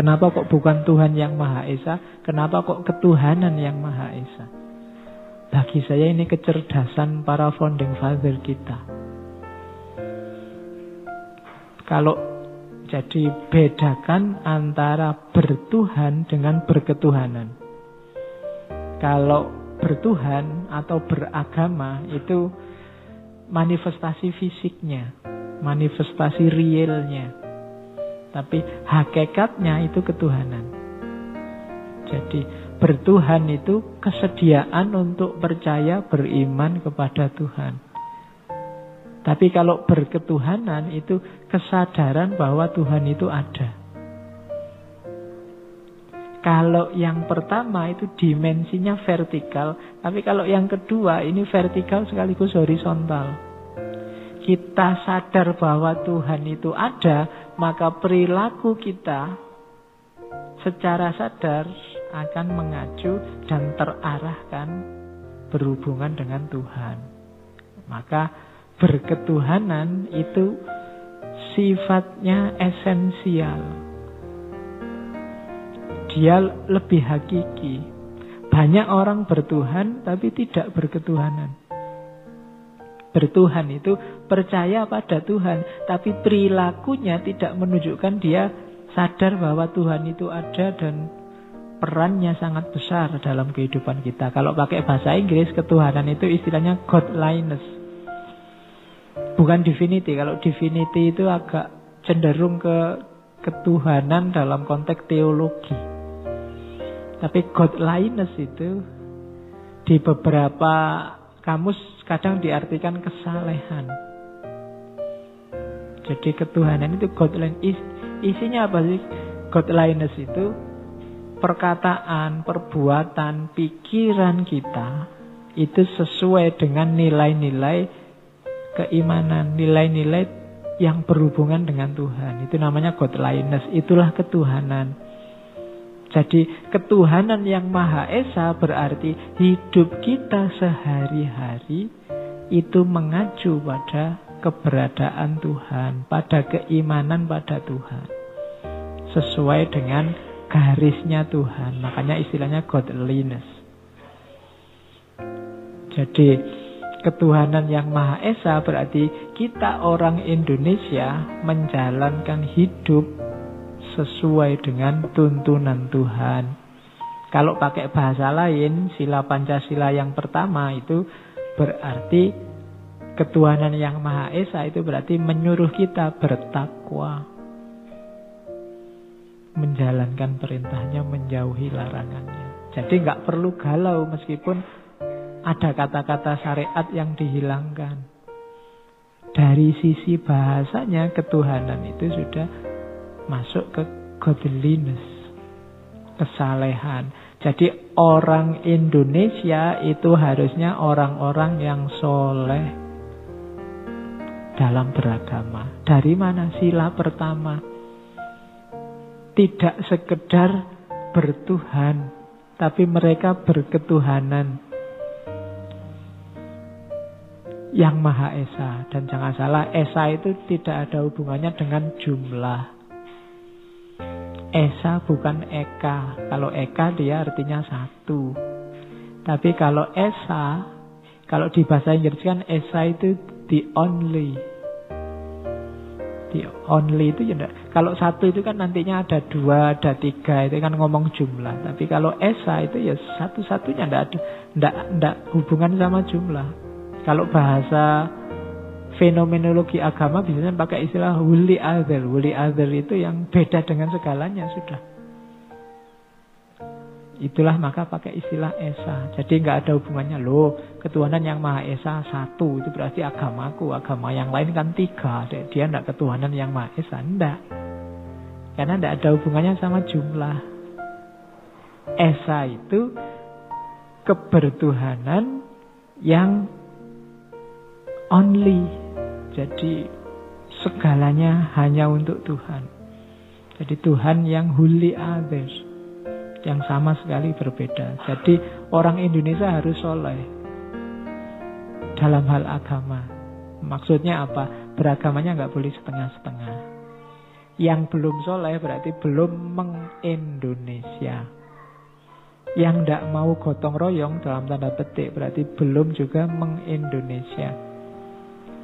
Kenapa kok bukan Tuhan yang Maha Esa? Kenapa kok ketuhanan yang Maha Esa? Bagi saya ini kecerdasan para founding father kita. Kalau jadi bedakan antara bertuhan dengan berketuhanan. Kalau bertuhan atau beragama itu manifestasi fisiknya, manifestasi realnya. Tapi hakikatnya itu ketuhanan. Jadi bertuhan itu kesediaan untuk percaya beriman kepada Tuhan. Tapi kalau berketuhanan itu kesadaran bahwa Tuhan itu ada. Kalau yang pertama itu dimensinya vertikal, tapi kalau yang kedua ini vertikal sekaligus horizontal. Kita sadar bahwa Tuhan itu ada, maka perilaku kita secara sadar akan mengacu dan terarahkan berhubungan dengan Tuhan. Maka berketuhanan itu sifatnya esensial. Dia lebih hakiki. Banyak orang bertuhan tapi tidak berketuhanan. Bertuhan itu percaya pada Tuhan, tapi perilakunya tidak menunjukkan dia sadar bahwa Tuhan itu ada dan perannya sangat besar dalam kehidupan kita. Kalau pakai bahasa Inggris, ketuhanan itu istilahnya godliness. Bukan divinity. Kalau divinity itu agak cenderung ke ketuhanan dalam konteks teologi. Tapi godliness itu di beberapa kamus kadang diartikan kesalehan. Jadi ketuhanan itu godliness. Is, isinya apa sih? Godliness itu perkataan, perbuatan, pikiran kita itu sesuai dengan nilai-nilai keimanan, nilai-nilai yang berhubungan dengan Tuhan. Itu namanya godliness, itulah ketuhanan. Jadi ketuhanan yang Maha Esa berarti hidup kita sehari-hari itu mengacu pada keberadaan Tuhan, pada keimanan pada Tuhan. Sesuai dengan garisnya Tuhan. Makanya istilahnya godliness. Jadi ketuhanan yang Maha Esa berarti kita orang Indonesia menjalankan hidup sesuai dengan tuntunan Tuhan. Kalau pakai bahasa lain, sila Pancasila yang pertama itu berarti ketuhanan yang Maha Esa itu berarti menyuruh kita bertakwa. Menjalankan perintahnya, menjauhi larangannya. Jadi nggak perlu galau meskipun ada kata-kata syariat yang dihilangkan. Dari sisi bahasanya ketuhanan itu sudah masuk ke godliness, kesalehan. Jadi orang Indonesia itu harusnya orang-orang yang soleh dalam beragama. Dari mana sila pertama? Tidak sekedar bertuhan, tapi mereka berketuhanan yang Maha Esa. Dan jangan salah, Esa itu tidak ada hubungannya dengan jumlah. Esa bukan Eka. Kalau Eka dia artinya satu. Tapi kalau Esa, kalau di bahasa Inggris kan Esa itu the only. The only itu ya enggak. Kalau satu itu kan nantinya ada dua, ada tiga. Itu kan ngomong jumlah. Tapi kalau Esa itu ya satu-satunya enggak ada. Enggak, hubungan sama jumlah. Kalau bahasa fenomenologi agama biasanya pakai istilah wuli other. Wuli other itu yang beda dengan segalanya sudah. Itulah maka pakai istilah Esa. Jadi nggak ada hubungannya loh. Ketuhanan yang Maha Esa satu itu berarti agamaku. Agama yang lain kan tiga. Dia nggak ketuhanan yang Maha Esa. Enggak. Karena nggak ada hubungannya sama jumlah. Esa itu kebertuhanan yang only jadi segalanya hanya untuk Tuhan. Jadi Tuhan yang holy others. Yang sama sekali berbeda. Jadi orang Indonesia harus soleh. Dalam hal agama. Maksudnya apa? Beragamanya nggak boleh setengah-setengah. Yang belum soleh berarti belum mengindonesia. Yang tidak mau gotong royong dalam tanda petik berarti belum juga mengindonesia.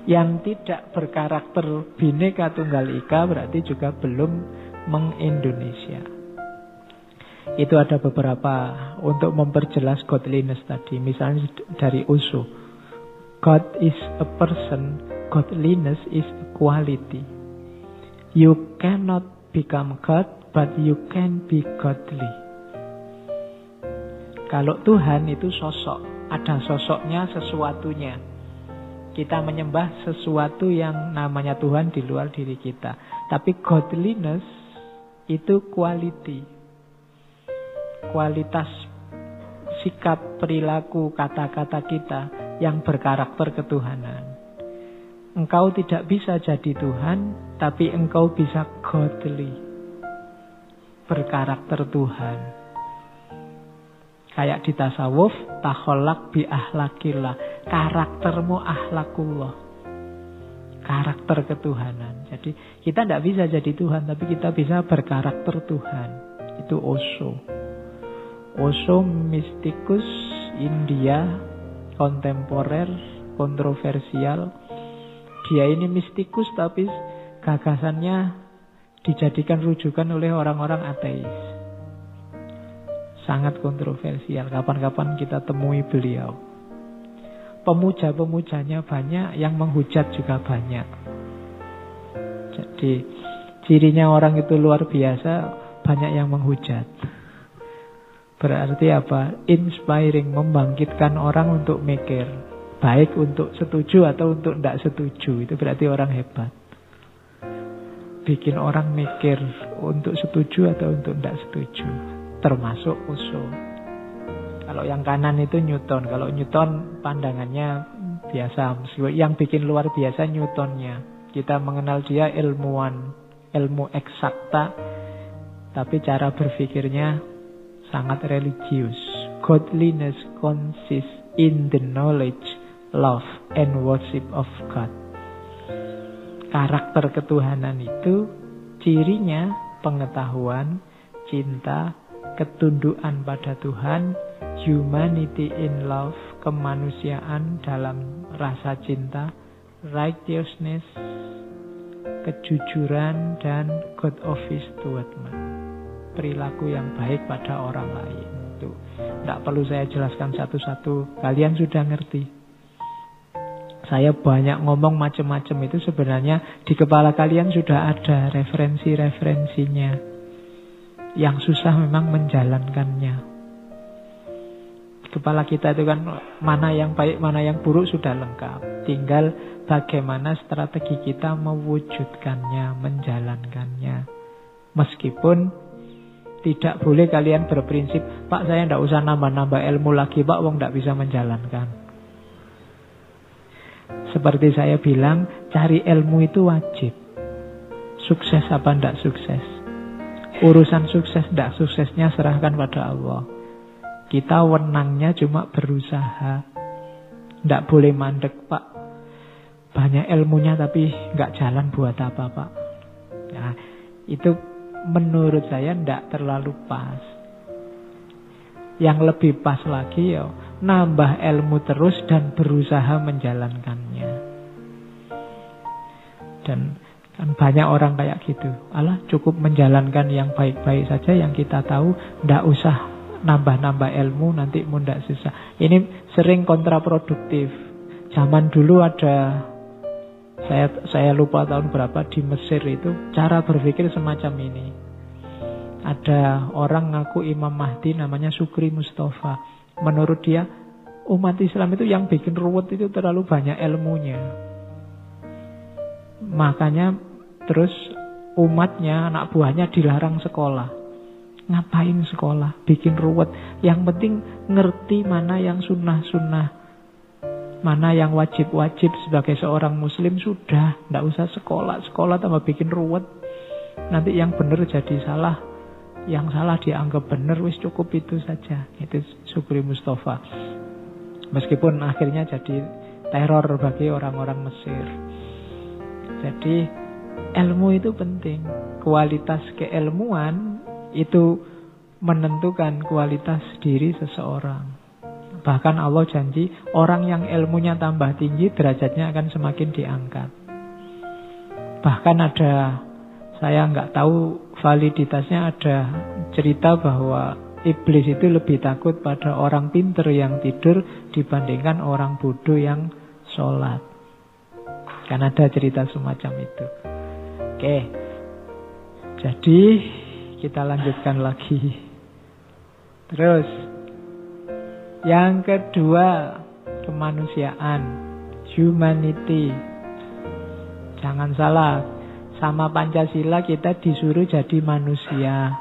Yang tidak berkarakter bineka tunggal ika berarti juga belum mengindonesia. Itu ada beberapa untuk memperjelas godliness tadi. Misalnya dari usu. God is a person, godliness is a quality. You cannot become God, but you can be godly. Kalau Tuhan itu sosok, ada sosoknya, sesuatunya. Kita menyembah sesuatu yang namanya Tuhan di luar diri kita. Tapi godliness itu quality. Kualitas sikap, perilaku, kata-kata kita yang berkarakter ketuhanan. Engkau tidak bisa jadi Tuhan, tapi engkau bisa godly. Berkarakter Tuhan. Kayak di tasawuf, taholak bi ahlakillah. Karaktermu ahlakullah. Karakter ketuhanan. Jadi kita tidak bisa jadi Tuhan, tapi kita bisa berkarakter Tuhan. Itu Osho. Osho mistikus India, kontemporer, kontroversial, dia ini mistikus tapi gagasannya dijadikan rujukan oleh orang-orang ateis. Sangat kontroversial. Kapan-kapan kita temui beliau. Pemuja-pemujanya banyak, yang menghujat juga banyak. Jadi cirinya orang itu luar biasa, banyak yang menghujat. Berarti apa? Inspiring, membangkitkan orang untuk mikir. Baik untuk setuju atau untuk tidak setuju. Itu berarti orang hebat. Bikin orang mikir untuk setuju atau untuk tidak setuju. Termasuk usul. Kalau yang kanan itu Newton. Kalau Newton pandangannya biasa. Yang bikin luar biasa Newtonnya. Kita mengenal dia ilmuwan. Ilmu eksakta. Tapi cara berpikirnya sangat religius. Godliness consists in the knowledge love and worship of God. Karakter ketuhanan itu cirinya pengetahuan, cinta, ketundukan pada Tuhan, humanity in love, kemanusiaan dalam rasa cinta, righteousness, kejujuran, dan good office toward man. Perilaku yang baik pada orang lain. Itu tidak perlu saya jelaskan satu-satu. Kalian sudah ngerti. Saya banyak ngomong macam-macam itu sebenarnya di kepala kalian sudah ada referensi-referensinya. Yang susah memang menjalankannya. Kepala kita itu kan mana yang baik, mana yang buruk sudah lengkap. Tinggal bagaimana strategi kita mewujudkannya, menjalankannya. Meskipun tidak boleh kalian berprinsip, Pak saya tidak usah nambah-nambah ilmu lagi, Pak, wong tidak bisa menjalankan. Seperti saya bilang, cari ilmu itu wajib. Sukses apa tidak sukses. Urusan sukses tidak suksesnya serahkan pada Allah. Kita wenangnya cuma berusaha. Tidak boleh mandek, Pak. Banyak ilmunya tapi nggak jalan buat apa, Pak. Nah, itu menurut saya tidak terlalu pas. Yang lebih pas lagi ya nambah ilmu terus dan berusaha menjalankannya. Dan kan banyak orang kayak gitu. Allah cukup menjalankan yang baik-baik saja yang kita tahu, ndak usah nambah-nambah ilmu nanti mudah susah. Ini sering kontraproduktif. Zaman dulu ada saya saya lupa tahun berapa di Mesir itu cara berpikir semacam ini. Ada orang ngaku Imam Mahdi namanya Sukri Mustafa Menurut dia, umat Islam itu yang bikin ruwet itu terlalu banyak ilmunya. Makanya terus umatnya, anak buahnya dilarang sekolah. Ngapain sekolah? Bikin ruwet. Yang penting ngerti mana yang sunnah-sunnah. Mana yang wajib-wajib sebagai seorang muslim sudah. Tidak usah sekolah. Sekolah tambah bikin ruwet. Nanti yang benar jadi salah yang salah dianggap benar wis cukup itu saja itu Sukri Mustafa meskipun akhirnya jadi teror bagi orang-orang Mesir jadi ilmu itu penting. Kualitas keilmuan itu menentukan kualitas diri seseorang. Bahkan Allah janji orang yang ilmunya tambah tinggi derajatnya akan semakin diangkat. Bahkan ada saya nggak tahu validitasnya ada cerita bahwa iblis itu lebih takut pada orang pinter yang tidur dibandingkan orang bodoh yang sholat. Kan ada cerita semacam itu. Oke, jadi kita lanjutkan lagi. Terus yang kedua, kemanusiaan, humanity. Jangan salah, sama Pancasila kita disuruh jadi manusia.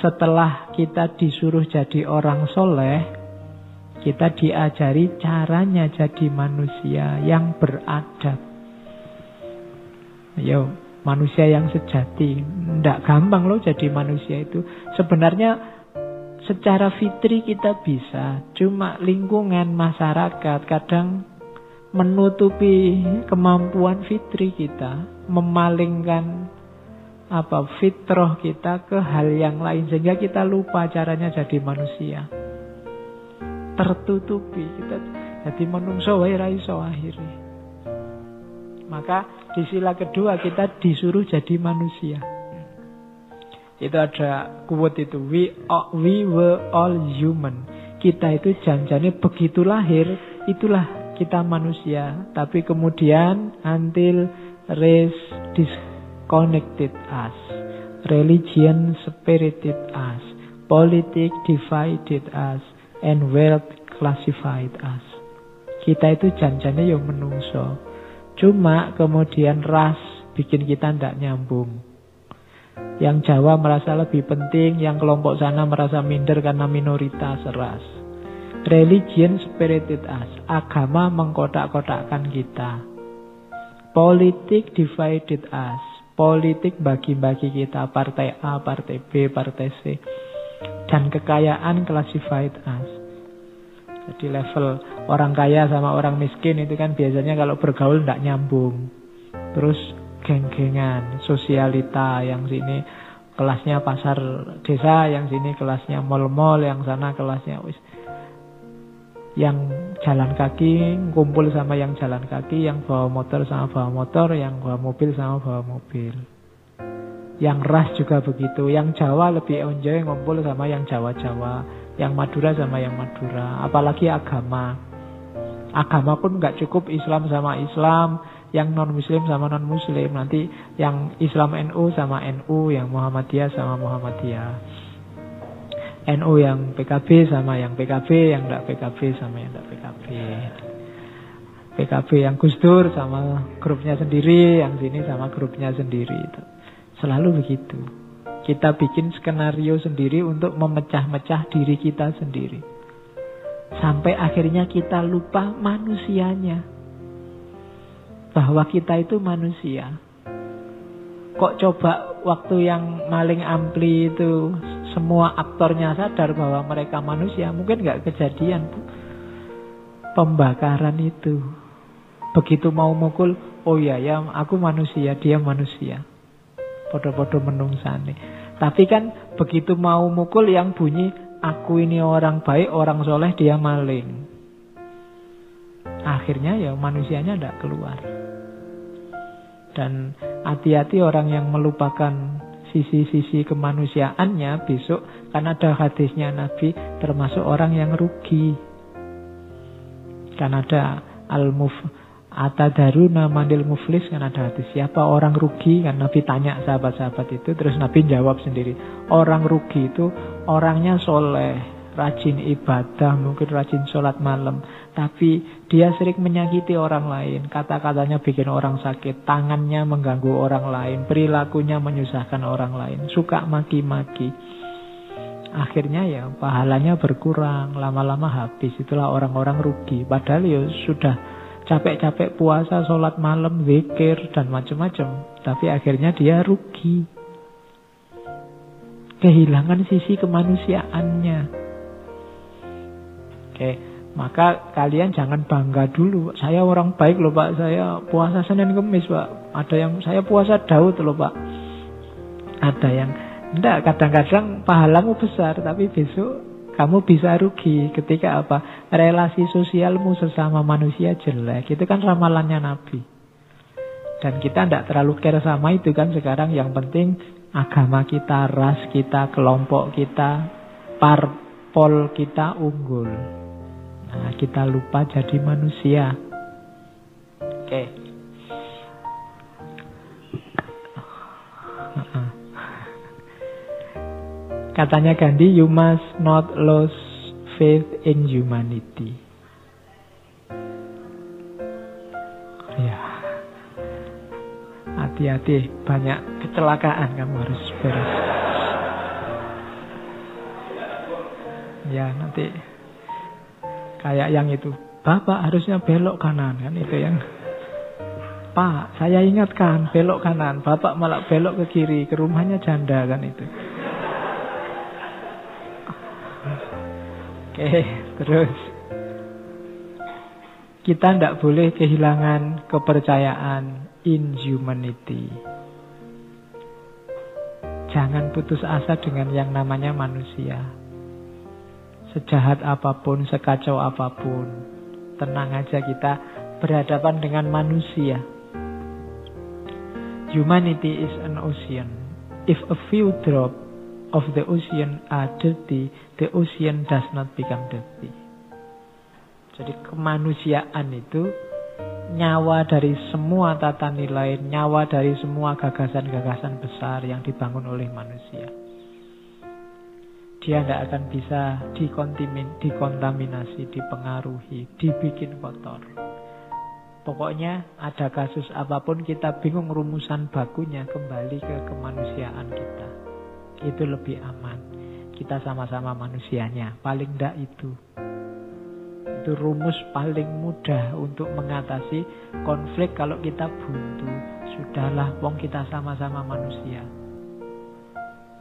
Setelah kita disuruh jadi orang soleh, kita diajari caranya jadi manusia yang beradab. Yo, manusia yang sejati. Tidak gampang loh jadi manusia itu. Sebenarnya secara fitri kita bisa, cuma lingkungan masyarakat kadang menutupi kemampuan fitri kita, memalingkan apa fitrah kita ke hal yang lain sehingga kita lupa caranya jadi manusia. Tertutupi kita jadi menungso wae ra. Maka di sila kedua kita disuruh jadi manusia. Itu ada quote itu we all, we were all human. Kita itu janjane begitu lahir itulah kita manusia, tapi kemudian until race disconnected us. Religion separated us. Politics divided us and wealth classified us. Kita itu janjane yang menungso. Cuma kemudian ras bikin kita tidak nyambung. Yang Jawa merasa lebih penting, yang kelompok sana merasa minder karena minoritas ras. Religion spirited us. Agama mengkotak-kotakkan kita. Politik divided us. Politik bagi-bagi kita. Partai A, partai B, partai C. Dan kekayaan classified us. Jadi level orang kaya sama orang miskin itu kan biasanya kalau bergaul tidak nyambung. Terus geng-gengan, sosialita yang sini kelasnya pasar desa, yang sini kelasnya mall-mall, yang sana kelasnya wis yang jalan kaki kumpul sama yang jalan kaki, yang bawa motor sama bawa motor, yang bawa mobil sama bawa mobil. Yang ras juga begitu, yang Jawa lebih enjoy ngumpul sama yang Jawa-Jawa, yang Madura sama yang Madura, apalagi agama. Agama pun nggak cukup Islam sama Islam, yang non muslim sama non muslim nanti yang Islam NU sama NU yang Muhammadiyah sama Muhammadiyah. NU yang PKB sama yang PKB yang tidak PKB sama yang tidak PKB PKB yang Gus Dur sama grupnya sendiri yang sini sama grupnya sendiri itu selalu begitu kita bikin skenario sendiri untuk memecah-mecah diri kita sendiri sampai akhirnya kita lupa manusianya bahwa kita itu manusia. Kok coba waktu yang maling ampli itu semua aktornya sadar bahwa mereka manusia, mungkin nggak kejadian pembakaran itu. Begitu mau mukul, oh iya ya aku manusia, dia manusia. Podo-podo menungsane. Tapi kan begitu mau mukul yang bunyi, aku ini orang baik, orang soleh, dia maling. Akhirnya ya manusianya tidak keluar. Dan hati-hati orang yang melupakan sisi-sisi kemanusiaannya besok kan ada hadisnya Nabi termasuk orang yang rugi. Kan ada al-muf Atadaruna manil muflis kan ada hadis siapa orang rugi kan Nabi tanya sahabat-sahabat itu terus Nabi jawab sendiri orang rugi itu orangnya soleh rajin ibadah mungkin rajin sholat malam tapi dia sering menyakiti orang lain. Kata-katanya bikin orang sakit. Tangannya mengganggu orang lain. Perilakunya menyusahkan orang lain. Suka maki-maki. Akhirnya ya pahalanya berkurang. Lama-lama habis. Itulah orang-orang rugi. Padahal ya sudah capek-capek puasa, sholat malam, zikir, dan macam-macam. Tapi akhirnya dia rugi. Kehilangan sisi kemanusiaannya. Oke. Maka kalian jangan bangga dulu. Saya orang baik loh Pak. Saya puasa Senin Kemis Pak. Ada yang saya puasa Daud loh Pak. Ada yang enggak kadang-kadang pahalamu besar tapi besok kamu bisa rugi ketika apa? Relasi sosialmu sesama manusia jelek. Itu kan ramalannya Nabi. Dan kita tidak terlalu care sama itu kan sekarang. Yang penting agama kita, ras kita, kelompok kita, parpol kita unggul. Nah, kita lupa jadi manusia. Oke. Okay. Katanya Gandhi, you must not lose faith in humanity. Ya, hati-hati, banyak kecelakaan kamu harus beres. Ya, nanti kayak yang itu, Bapak harusnya belok kanan kan itu yang Pak, saya ingatkan belok kanan, Bapak malah belok ke kiri, ke rumahnya janda kan itu. Oke, terus kita tidak boleh kehilangan kepercayaan in humanity. Jangan putus asa dengan yang namanya manusia. Sejahat apa pun, sekacau apa pun, tenang aja kita berhadapan dengan manusia. Humanity is an ocean. If a few drop of the ocean are dirty, the ocean does not become dirty. Jadi kemanusiaan itu nyawa dari semua tata nilai, nyawa dari semua gagasan-gagasan besar yang dibangun oleh manusia. Dia tidak akan bisa dikontaminasi, dipengaruhi, dibikin kotor. Pokoknya ada kasus apa pun kita bingung rumusan bakunya kembali ke kemanusiaan kita itu lebih aman. Kita sama-sama manusianya, paling tidak itu. Itu rumus paling mudah untuk mengatasi konflik kalau kita buntu. Sudahlah, wong kita sama-sama manusia.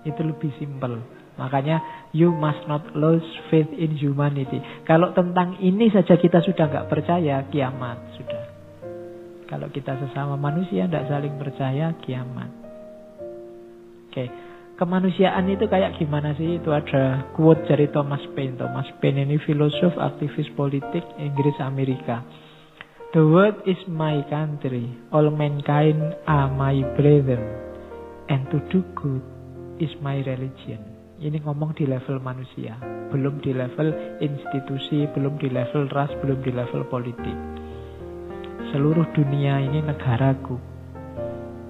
Itu lebih simpel. Makanya you must not lose faith in humanity. Kalau tentang ini saja kita sudah nggak percaya, kiamat sudah. Kalau kita sesama manusia tidak saling percaya, kiamat. Oke. Okay kemanusiaan itu kayak gimana sih? Itu ada quote dari Thomas Paine. Thomas Paine ini filosof, aktivis politik Inggris Amerika. The world is my country, all mankind are my brethren, and to do good is my religion. Ini ngomong di level manusia, belum di level institusi, belum di level ras, belum di level politik. Seluruh dunia ini negaraku.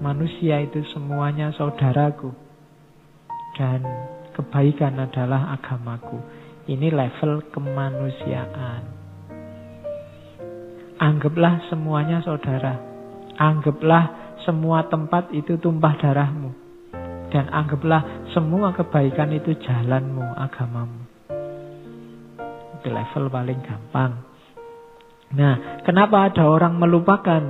Manusia itu semuanya saudaraku dan kebaikan adalah agamaku. Ini level kemanusiaan. Anggaplah semuanya saudara. Anggaplah semua tempat itu tumpah darahmu. Dan anggaplah semua kebaikan itu jalanmu, agamamu. Itu level paling gampang. Nah, kenapa ada orang melupakan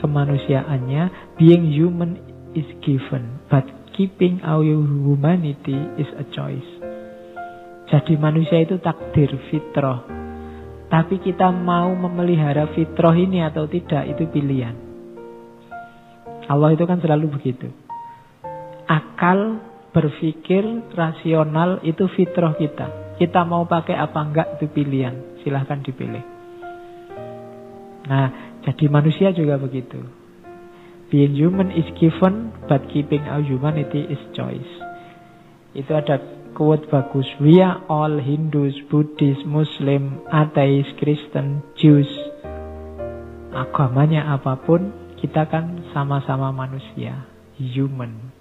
kemanusiaannya? Being human is given, but keeping our humanity is a choice. Jadi manusia itu takdir fitrah. Tapi kita mau memelihara fitrah ini atau tidak itu pilihan. Allah itu kan selalu begitu. Akal, berpikir, rasional itu fitrah kita. Kita mau pakai apa enggak itu pilihan. Silahkan dipilih. Nah, jadi manusia juga begitu. Being human is given, but keeping our humanity is choice. Itu ada quote bagus. We are all Hindus, Buddhist, Muslim, ateis, Kristen, Jews. Agamanya apa pun, kita kan sama-sama manusia, human.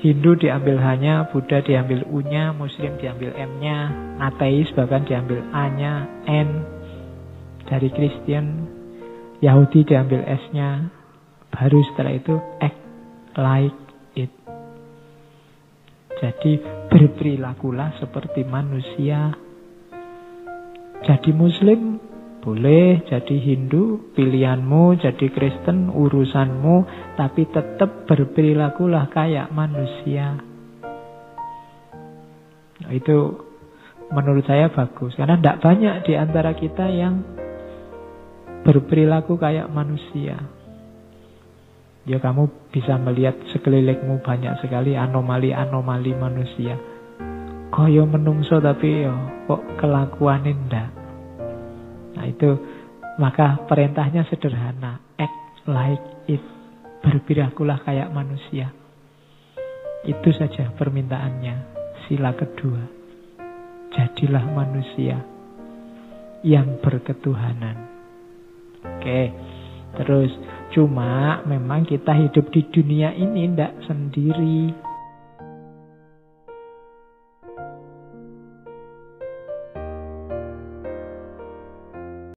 Hindu diambil hanya, Buddha diambil U-nya, Muslim diambil M-nya, ateis bahkan diambil A-nya, N. Dari Kristen, Yahudi diambil S-nya, Baru setelah itu act like it. Jadi berperilakulah seperti manusia. Jadi muslim boleh, jadi Hindu pilihanmu, jadi Kristen urusanmu, tapi tetap berperilakulah kayak manusia. Nah, itu menurut saya bagus karena tidak banyak di antara kita yang berperilaku kayak manusia. Ya kamu bisa melihat sekelilingmu banyak sekali anomali-anomali manusia. Koyo menungso tapi yo kok kelakuan ndak. Nah itu maka perintahnya sederhana, act like it. Berperilakulah kayak manusia. Itu saja permintaannya. Sila kedua. Jadilah manusia yang berketuhanan. Oke. Terus cuma memang kita hidup di dunia ini tidak sendiri.